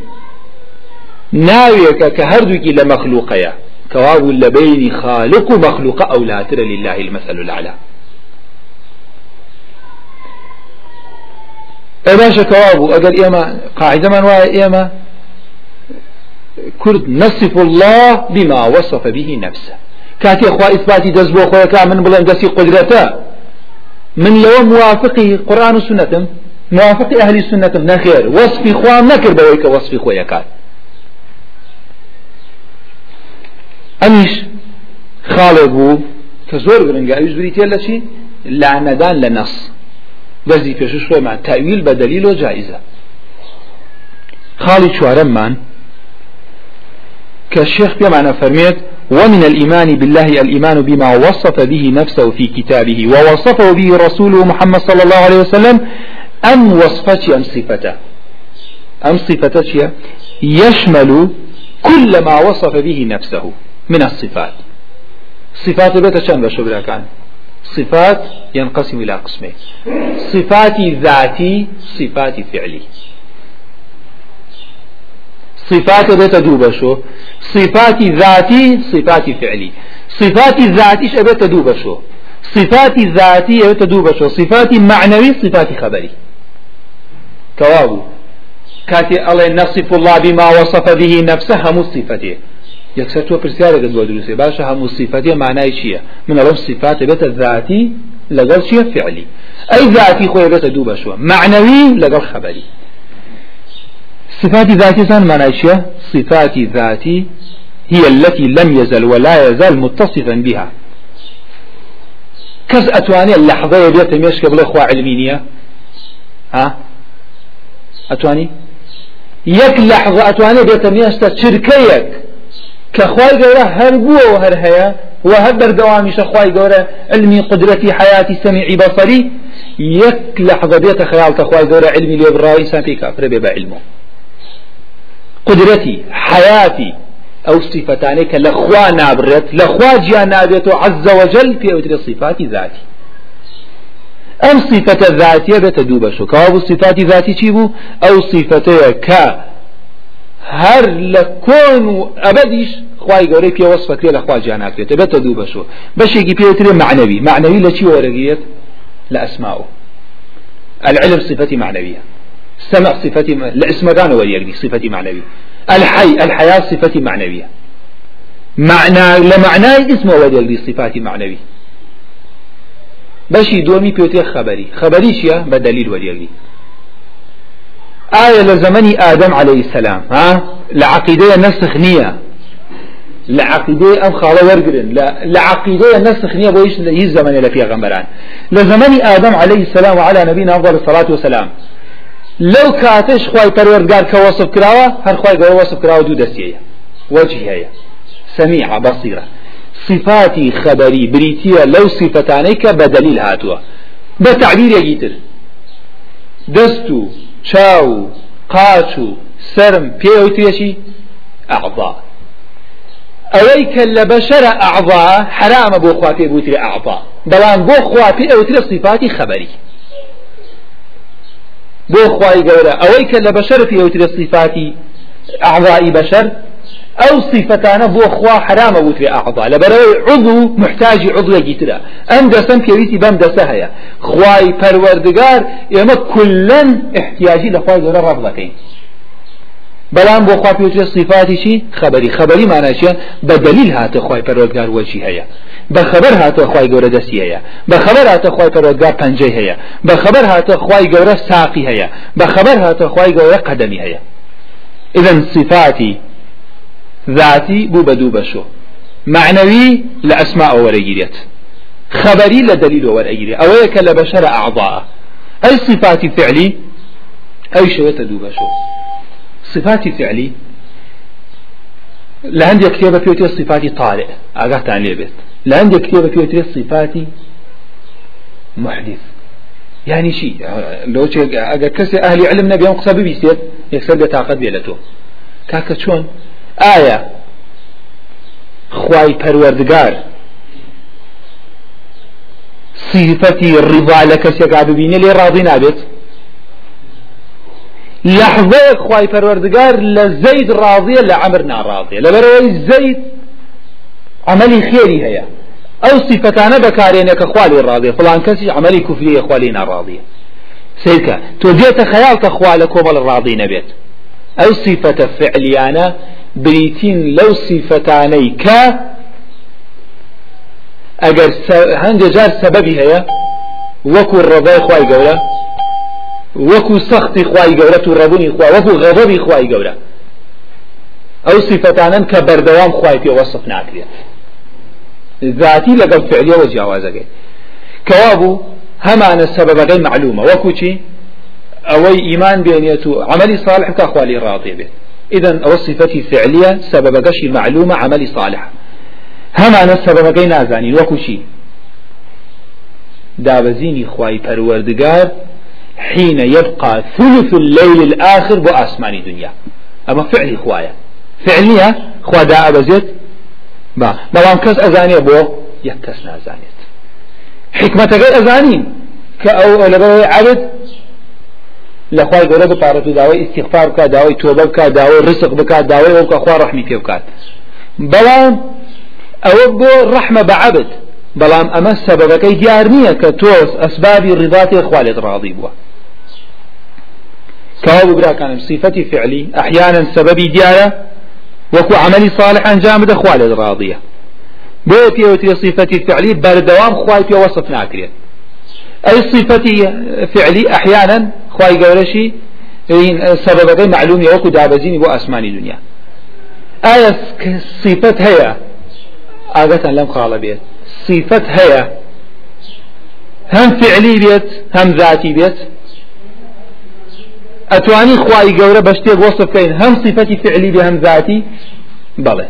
ناوێکە کە هەردووکی لە مەخلوقەیە كواب لبين خالق مخلوق أو لا ترى لله أقل إيما قاعدة من واي إيما كرد نصف الله بما وصف به نفسه. كاتي أخوة إثباتي دزبو أخوة من بلان دسي قدرته من لو موافقي قرآن وسنة موافقي أهل السنة نخير وصفي خوام نكر بويك وصفي خويا كات أميش خالق بو كزور قرنقا أيش بريتيا لشي لعندان لنص بزي في شو مع تأويل بدليل وجائزة خالي شوارمان كالشيخ بمعنى فرميت ومن الإيمان بالله الإيمان بما وصف به نفسه في كتابه ووصفه به رسوله محمد صلى الله عليه وسلم أم وصفة أم صفته؟ أم صفته يشمل كل ما وصف به نفسه من الصفات. صفات بيت شان بشبرا كان؟ صفات ينقسم إلى قسمين. صفات ذاتي صفات فعلي. صفات بيت دوبشو. صفات ذاتي صفات فعلي. صفات ذاتي شبيت دوبشو. صفات ذاتي بيت دوبشو. صفات معنوي صفات خبري. كوابو. كاتي الله نصف الله بما وصف به نفسه هم صفته. يكسر تو برسيارة قد ودرسي باشا هم صفته معناه شيء من الله صفات بيت ذاتي لقل شيء فعلي. أي ذاتي خويا بيت دوبشو. معنوي لقل خبري. صفات ذاتي سان معنى صفات ذاتي هي التي لم يزل ولا يزال متصفا بها. كز أتواني اللحظة يبيت ميش قبل أخوة علمينية؟ ها؟ أتواني؟ يك لحظة أتواني بيت ميش تشركيك كخواي قورة هربوه وهرهيا وهر بردوامش خواي قورة علمي قدرتي حياتي سميعي بصري. يك لحظة بيت خيال تخواي قورة علمي ليبرا إنسان في كافر بيبا علمه. قدرتي حياتي أو صفتانك لخوا نابرت لخوا جيا عز وجل في أوتر صفات ذاتي. أم صفة ذاتية بتدوب شو؟ كواب صفات ذاتي تشيبو أو صفتي كا هر لكون أبديش خواي قوري في وصفك لخوا جيا نابرت بتدوب شو؟ بش يجي في معنوي. معنوي لشي ورقيت لأسماؤه. العلم صفتي معنوية. سمع صفتي الاسم كان وليقدي صفتي معنوية. الحي الحياة صفتي معنوية. معنى لمعنى اسمه وليقدي صفاتي معنوية. بشي دومي بيوتي خبري. خبري شيا؟ بدليل وليقدي آية لزمن آدم عليه السلام ها؟ لعقيدة نسخ نية. لعقيدة أم خالة ورقرن. لعقيدة نسخ نية بويش هي الزمن اللي فيها غمران. لزمن آدم عليه السلام وعلى نبينا أفضل الصلاة والسلام. لو كاتش خواي پروردگار كوصف كراوة هر خواي قوي وصف كراوة دو دستية وجه هي سميعة بصيرة صفاتي خبري بريتية لو صفتانيك بدليل هاتوا بتعبير يجيتر دستو چاو قاچو سرم بيوتيشي أعضاء أويك لبشر أعضاء حرام بو خواتي بوتري أعضاء بلان بو خواتي أوتري صفاتي خبري بو خواي قولا أويك لبشر في أوتر صفات أعضاء بشر أو صفتان بو خوا حرام أوتر أعضاء لبروي عضو محتاج عضو يجترا أم دسم كيويتي بام دسهيا خواي پروردگار يما كلن احتياجي لخواي قولا رفضكين بلان بو خوا بيوتر صفاتي شي خبري خبري معناه شي بدليل هات خواي پروردگار وجهي هيا بخبر هات خواي گەورە دەستی هەیە. بخبر هات خواي پەرۆگار پەنجەی هەیە. بخبر هات خواي گەورە ساقی هەیە. بخبر هات خواي گەورە قەدەمی هەیە. إذن صفاتي ذاتي بو بدو بشو معنوي لأسماء ورقيريت خبري لدليل ورقيري أويك لبشر أعضاء أي صفات فعلي أي شوية تدو بشو صفات فعلي لعندي كتابة فيوتي صفات طارئ. أقعت عن بيت لعندي كتابة فيوتي صفات محدث. يعني شيء لو أجا كسي أهل علم نبي يوم قصة بيستير يكسر بطاقت بيلتو. كاكا شون آية. خواي پروردگار. صفتي الرضا لك سيقع ببيني لي راضي نابت لحظة خواي پروردگار لزيد راضية لعمر ناراضية لبروي زيد عملي خيري هيا. أو صفتانا بكارينك خوالي راضية فلان كسي عملي كفرية خوالي ناراضية سيركا توديت خيالك خوالك وبل الراضي نبيت أو صفة فعليانا بريتين لو صفتاني ك اگر هنجا جار سببي هيا وكو الرضاي خواي قولا وكو سخت خواي قولة ربوني خواي وكو غضبي خواي قولة أو صفتانا كبردوام خواي في ذاتي لقل فعلية وجاوازك كوابو همان السبب غير معلومة وكو چي أو إيمان بينيته عملي صالح كأخوالي راضي به إذا أو صفتي فعلية سبب قشي معلومة عملي صالح. هم أنا السبب قي نازاني وكشي دابزيني خواي پروردگار حين يبقى ثلث الليل الآخر بو آسماني دنيا أما فعلي خوايا فعلية خوا دا با. بەڵام کەس ئەزانێ بۆ یەک کەس نازانێت. حکمەتەکەی ئەزانین کە ئەو لەبەرەوەی عرت لەخوای گەورە بپارەت و داوای استیغفار بکە داوای تۆبە بکە داوای ڕسق بکە داوای ئەو کە خوا ڕەحمی پێ بکات. بەڵام ئەوە بۆ ڕەحمە بە عبد بەڵام ئەمە سەبەبەکەی دیار نییە کە تۆس ئەسبابی ڕیباتی خوا لێت ڕاضی بووە. کەوا بگراکانم سیفەتی فعلی ئەحیانەن سەبەبی دیارە وكو عملي صالح ده خوالد راضية. بوتي وتي صفتي فعلي بردوام خواي وصف ناكريت أي صفتي فعلي أحيانا خواي قولشي سبب معلوم يوكو دابزيني بو أسماني دنيا. آية صفة هي عادة لم قال بيت. صفة هي هم فعلي بيت هم ذاتي بيت. أتواني خواي قولة بشتيق وصف كين هم صفتي فعلي بهم ذاتي بله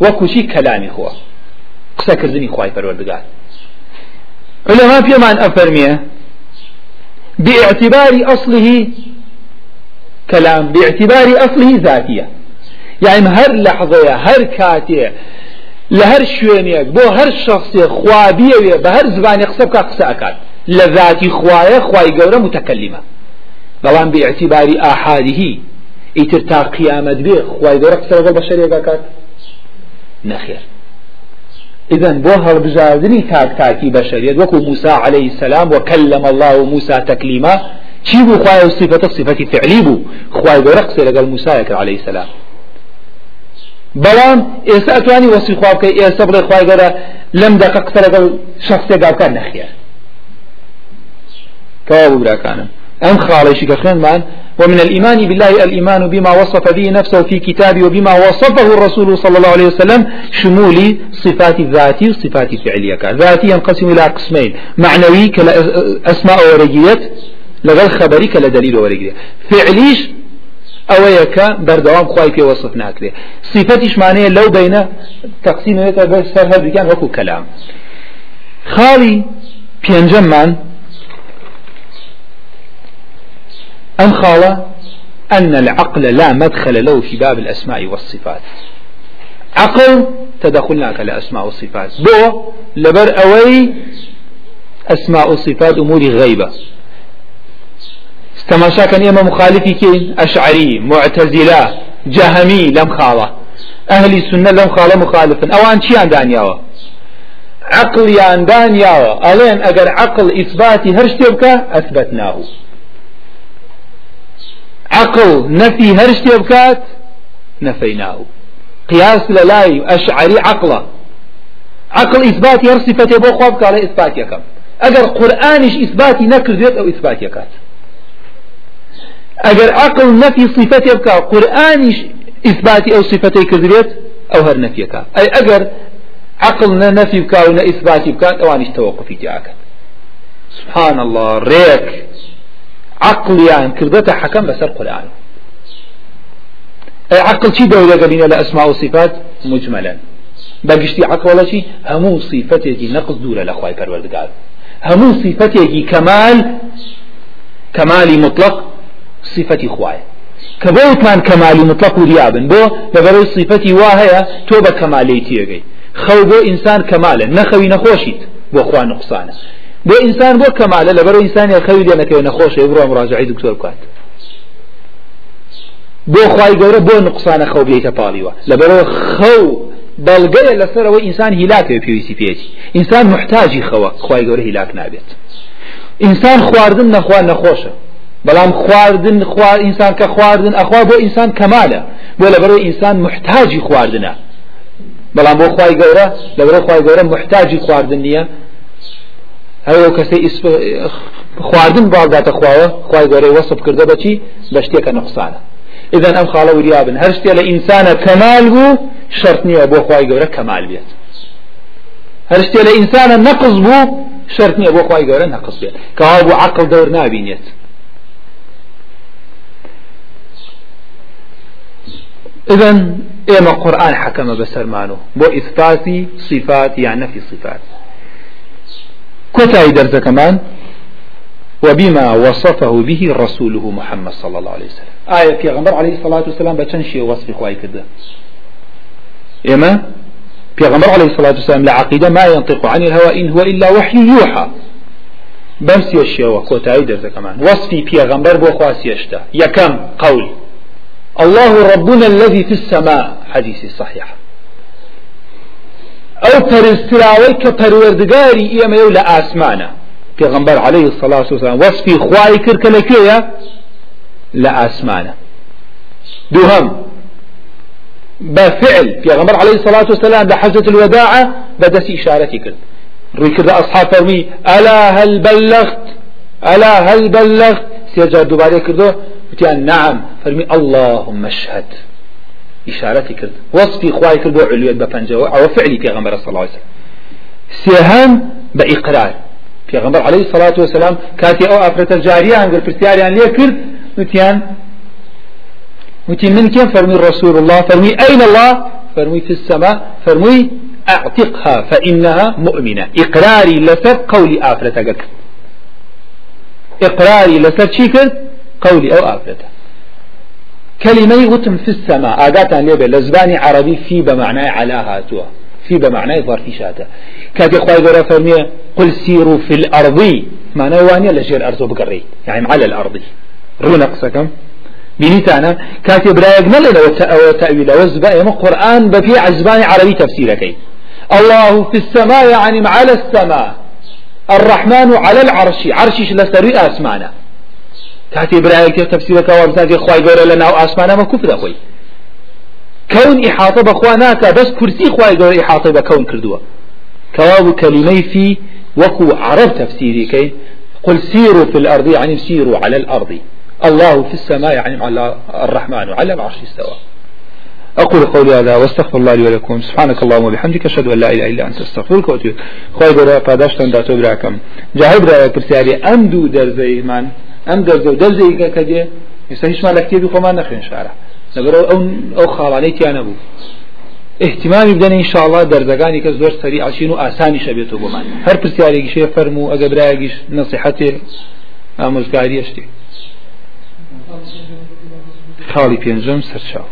وكوشي كلامي خوا؟ قسا كردني خواي پروردگار علماء في من أفرميه باعتبار أصله كلام باعتبار أصله ذاتية يعني هر لحظة هر كاتية لهر شوينيك بو هر شخص خوابية بهر زبان يقصب كقصة أكاد لذاتي خوايا خواي قورة متكلمة بلان باعتبار آحاده ئیتر تا قیامەت بێ خی گەورە قسە بە بەشەرێگەکات نەخێر. إذن بو هەڵبژاردننی تاک تاکی بەشەریت وەکو موسى عليه السلام وكلم الله موسى تكليما چی بوو خوای و صفەتە صفەتی فعلی بوو؟ خوای گەورە قسە عليه السلام بەڵام ئێستا ئەتوانی وەسی خوا بکەی ئێستا بڵێ خوای گەورە لەم دەقە بکات نەخێر. کەوا بوو براکانم. أم خالي كخين من ومن الإيمان بالله الإيمان بما وصف به نفسه في كتابه وبما وصفه الرسول صلى الله عليه وسلم شمول صفات ذاتي وصفات فعلية. ذاتي ينقسم إلى قسمين. معنوي كأسماء ورقية لغل خبري دليل ورقية فعليش أويك بردوام خواي في وصف ناكري. صفتش معنية لو بين سر هذا وكو كلام. خالي بينجم من أم خالة أن العقل لا مدخل له في باب الأسماء والصفات. عقل تدخلناك لأسماء والصفات. بو لبر أوي أسماء الصفات أمور غيبة. استماشا كان إما مخالفي كين أشعري معتزلة جهمي لم خالة أهل السنة لم خالة مخالفا. أوان شي دانياوا عقل يان دانياوا ألين أجر عقل إثباتي هرشتبك أثبتناه. عقل نفي هرشت بكات نفيناه. قياس للاي أشعري عقله. عقل إثبات هر صفته بو خواب على إثبات يكم أجر قرآنش إثباتي نكر أو إثبات يكات أجر عقل نفي صفته بكا قرآنش إثباتي أو صفتي كذبت أو هر نفي كا أي أجر عقل نفي بكا ونا إثباتي بكا أوانش توقفي جاكت سبحان الله ريك. عقليان كردتا حكم بسر قرآن. أي عقل شي دولة قلنا لأسماء وصفات مجملا. بقشتي عقل ولا شي همو صفتي نقص دولة لأخواي پروردگار. همو صفتي كمال كمالي مطلق صفتي خواي كبوتمان كمالي مطلق وريابن بو لبرو صفتي واهية توبة كمالي تيغي خو بو إنسان كمالا نخوي نخوشيت بو أخوان نقصانه. بۆ ئینسان بۆ کەمالە لەبەر ئینسانی خەوی لێ نەکەوێت نەخۆشە بڕۆ مڕاجعی دکتۆر بکات. بۆ خی گەورە بۆ نقصانە خەو بێتە پاڵیوە. لەبەرەوە خەو بەڵگەیە لەسەرەوە ئینسان هیلاکێ پێویستی پێێتی ئینسان محتاجی خەوە خی گەورە هیلاک نابێت. ئینسان خواردن نەخوا نەخۆشە. بەڵام خواردن خوار ئینسان کە خواردن ئەخوا بۆ ئینسان کەمالە. بۆ لەبەرەوە ئینسان محتاجی خواردنە. بەڵام بۆ خی گەورە لەبەرە خی گەورە محتاجی خواردن نییە. ئەو کەسی خواردن باڵداتە خواوە خی گەۆرەی وەسب کردە بەچی بە شتێکە نقصانە. ئذن ئەم خاڵە وریابن هەر شتێ لە ئینسانە کەمال بوو شرط نییە بۆ خی گەورە کەمال بێت. هەر شتێ لە ئینسانە نەقز بوو شرط نییە بۆ خی گەورە نەقص بێت. کەوا بۆ عقل دەور نابینێت. إذن إما قرآن حكم بسرمانه بو إثبات صفات يعني نفي صفات. كتا درس كمان وبما وصفه به رسوله محمد صلى الله عليه وسلم. آية في غمر عليه الصلاة والسلام بتنشي وصف خواي كده إما في غمر عليه الصلاة والسلام لعقيدة ما ينطق عن الهوى إن هو إلا وحي يوحى بمس يشيوا كوتاي درس كمان وصفي في غمر بو خواس يشتا يكم قول. الله ربنا الذي في السماء. حديث صحيح أو پرستراوي كپروردگاري إيما يولا آسمانا. پیغمبر عليه الصلاة والسلام وصفي خواي كرك لكيا؟ لآسمانا دوهم بفعل. پیغمبر عليه الصلاة والسلام بحجة الوداع بدس إشارتي كرد. روي كرد أصحاب فرمي ألا هل بلغت؟ ألا هل بلغت؟ سيجار دوبارة كردو نعم فرمي اللهم اشهد. إشارتي كرد. وصفي خواي كردو علوية بفنجة أو فعلي پیغمبر صلى الله عليه وسلم. سيهم بإقرار پیغمبر عليه الصلاة والسلام كاتي أو أفرت الجارية أنقل فرسياريان ليه كرد وتيان وتي من كم فرمي رسول الله؟ فرمي أين الله؟ فرمي في السماء. فرمي أعتقها فإنها مؤمنة. إقراري لسر قولي آفرتك إقراري لسر شيكر قولي أو آفرته كلمة وتم في السماء. آقاتا ليبه لزباني عربي في بمعنى على هاتوا في بمعنى ظرف شاته كاتي خواهي قرأ قل سيروا في الأرض. معنى وانيا لجير أرض بقري. يعني على الأرض. رونقسكم بنيتانا. كاتب رايق نلنا وتأويل وزبا يما قرآن بفي عزبان عربي تفسيرك الله في السماء يعني على السماء. الرحمن على العرش. عرشش لسري أسمانا. كاتب رايق تفسيرك وابتاك خواي قول لنا أسمانا ما كفر أخوي. كون إحاطة بخواناك بس كرسي خواي قول إحاطة بكون كردوة. كواب كلمي في وكو عرب تفسيري كي قل سيروا في الأرض يعني سيروا على الأرض. الله في السماء يعني على الرحمن وعلى العرش استوى. أقول قولي هذا واستغفر الله لي ولكم. سبحانك اللهم وبحمدك أشهد أن لا إله إلا أنت أستغفرك وأتوب خوي برا پاداشتان داتو براكم جاهد را پرسیاری ام دو درزي من ئەم گەرجە و دەرزێکە کە دێ ئێستا هیچمان لە کتێبی خۆمان نەخوێن شارە لەبەرەوە ئەو ئەو خاڵانەی تیانە بوو. احتیمامی بدەن ئینشاءڵا دەرزەکانی کەس زۆر سەری ئاچین و ئاسانی شەبێتەوە بۆمان. هەر پرسیارێکی شێ فەرم و ئەگە برایەکیش نەسیحەتێ ئامۆژگاریە شتێ خاڵی پێنجم سەرچاو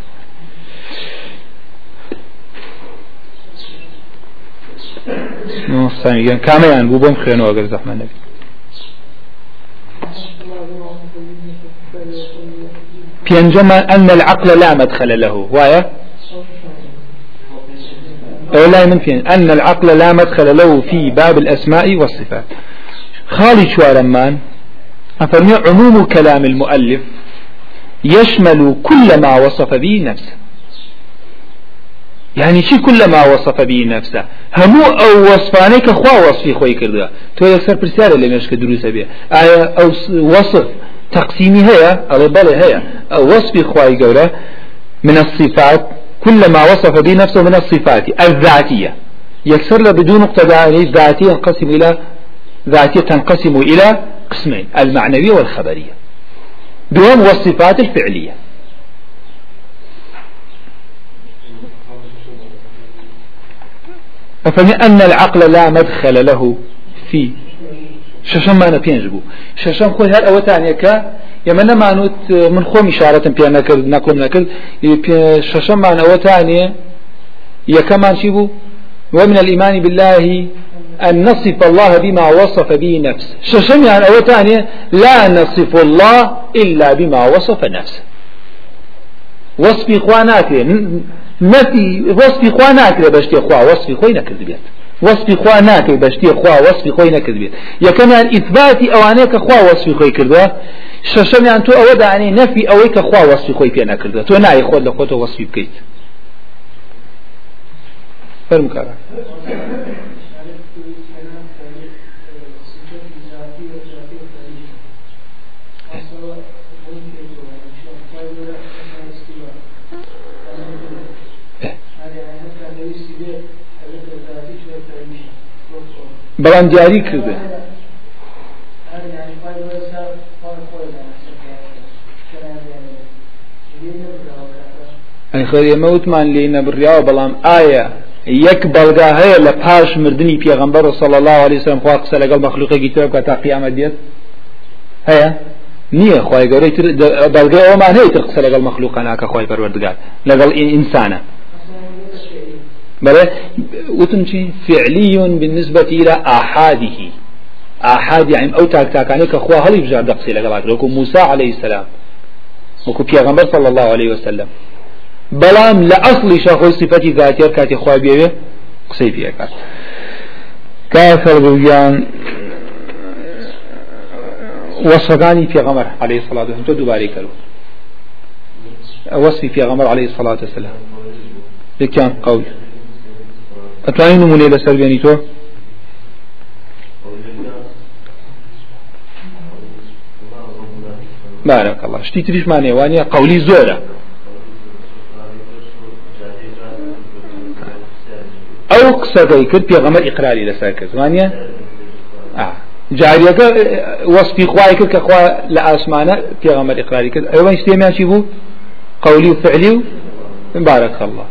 سامیگەن. کامیان بوو بۆم خوێنەوە گەر زەحمە نەبی. پێنجەمە أن العقل لا مدخل له. وایە لا فين أن العقل لا مدخل له في باب الأسماء والصفات. خالي شوارمان أفرمي عموم كلام المؤلف يشمل كل ما وصف به نفسه. يعني شي كل ما وصف به نفسه. همو أو وصفانك خوا وصفي خوي كرده تو يكسر برسالة لم يشك دروسة بيه آية أو وصف تقسيمي هي أو بل هي أو وصفي خواي قولة من الصفات كل ما وصف به نفسه من الصفات الذاتية. يكسر بدون اقتداء الذاتية تنقسم إلى ذاتية تنقسم إلى قسمين المعنوية والخبرية. دوم والصفات الفعلية. أن العقل لا مدخل له في ششم ما نبينجبو ششم خوي هل أوتاني كا يمنا ما نوت من إشارة بيان نكر نقول نكر ششم ما أوتاني يكمان شيبو ومن الإيمان بالله أن نصف الله بما وصف به نفسه ششم يعني أو تانية لا نصف الله إلا بما وصف نفسه وصف إخوانات نفي وصف إخوانات بشتي إخوة وصف وەسپی خوا ناکەی بەشتی خوا وەسپی خۆی نەکرد بێت یەکەمیان ئیتباتی ئەوانەیە کە خوا وەسپی خۆی کردووە شەشەمیان تۆ ئەوە دانی نەفی ئەوەی کە خوا وەسپی خۆی پێ نەکردوە تۆ نای خۆت لە خۆتۆ وەسپی بکەیت. فەرم کارە. بەڵام دیاری کردن خەر ئێمە وتمان لێ نەبڕیاوە بەڵام ئایا یەک بەڵگا هەیە لە پاش مردنی پێغمبەر و صلی الله عليه وسلم خوا قسە لەگەڵ مەخلوقێکی تر بکە تا قیامەت دێت؟ هەیە؟ نییە خی گەورەی بەڵگەی ئەومان هەیە تر قسە لەگەڵ مەخلوقە ناکە خی پەروەردگار لەگەڵ وتم چی فعلي بالنسبة إلى آحاده. آحاد يعني أو تاك تاكاني كخوا هل يبجار دقسي لقبات. لكم موسى عليه السلام وكو بيغمبر صلى الله عليه وسلم. بلام لأصل شاخوي صفتي ذاتي كاتي خوا بيوي قسي فيها كات. كافر بيان وصفاني في غمر عليه الصلاة والسلام. تدو باري كرو وصفي في غمر عليه الصلاة والسلام. لكان قول. أتواني نموني لسر بياني تو بارك الله. شتي تريش معنى وانيا قولي زورة أو قصدي كد بيغمر إقراري لساكت وانيا آه. جاريك وصفي خواي كد كخوا لأسمانة بيغمر إقراري كد أيضا اشتيا ماشي بو قولي وفعلي بارك الله.